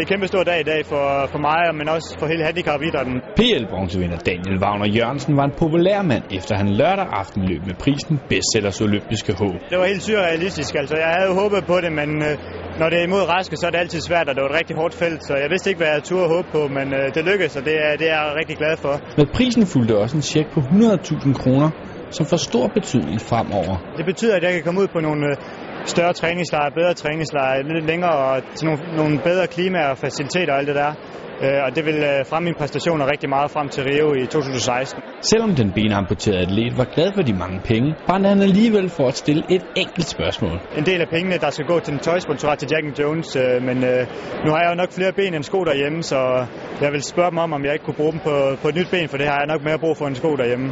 det er kæmpe stor dag i dag for, for mig, men også for hele handicapidrætten. PL-bronzevinder Daniel Wagner Jørgensen var en populær mand, efter han lørdag aften løb med prisen Bestsellers Olympiske Håb. Det var helt surrealistisk, altså jeg havde håbet på det, men øh, når det er imod raske, så er det altid svært, og det var et rigtig hårdt felt, så jeg vidste ikke, hvad jeg turde håbe på, men øh, det lykkedes, og det er, det er jeg rigtig glad for. Med prisen fulgte også en check på 100.000 kroner, som får stor betydning fremover. Det betyder, at jeg kan komme ud på nogle øh, større træningslejre, bedre træningslejre, lidt længere og til nogle, nogle bedre klima og faciliteter og alt det der. Øh, og det vil øh, fremme mine præstationer rigtig meget frem til Rio i 2016. Selvom den benamputerede atlet var glad for de mange penge, brændte han alligevel for at stille et enkelt spørgsmål. En del af pengene, der skal gå til en tøjsponsorat til Jack Jones, øh, men øh, nu har jeg jo nok flere ben end sko derhjemme, så jeg vil spørge dem om, om jeg ikke kunne bruge dem på, på et nyt ben, for det har jeg nok mere brug for en sko derhjemme.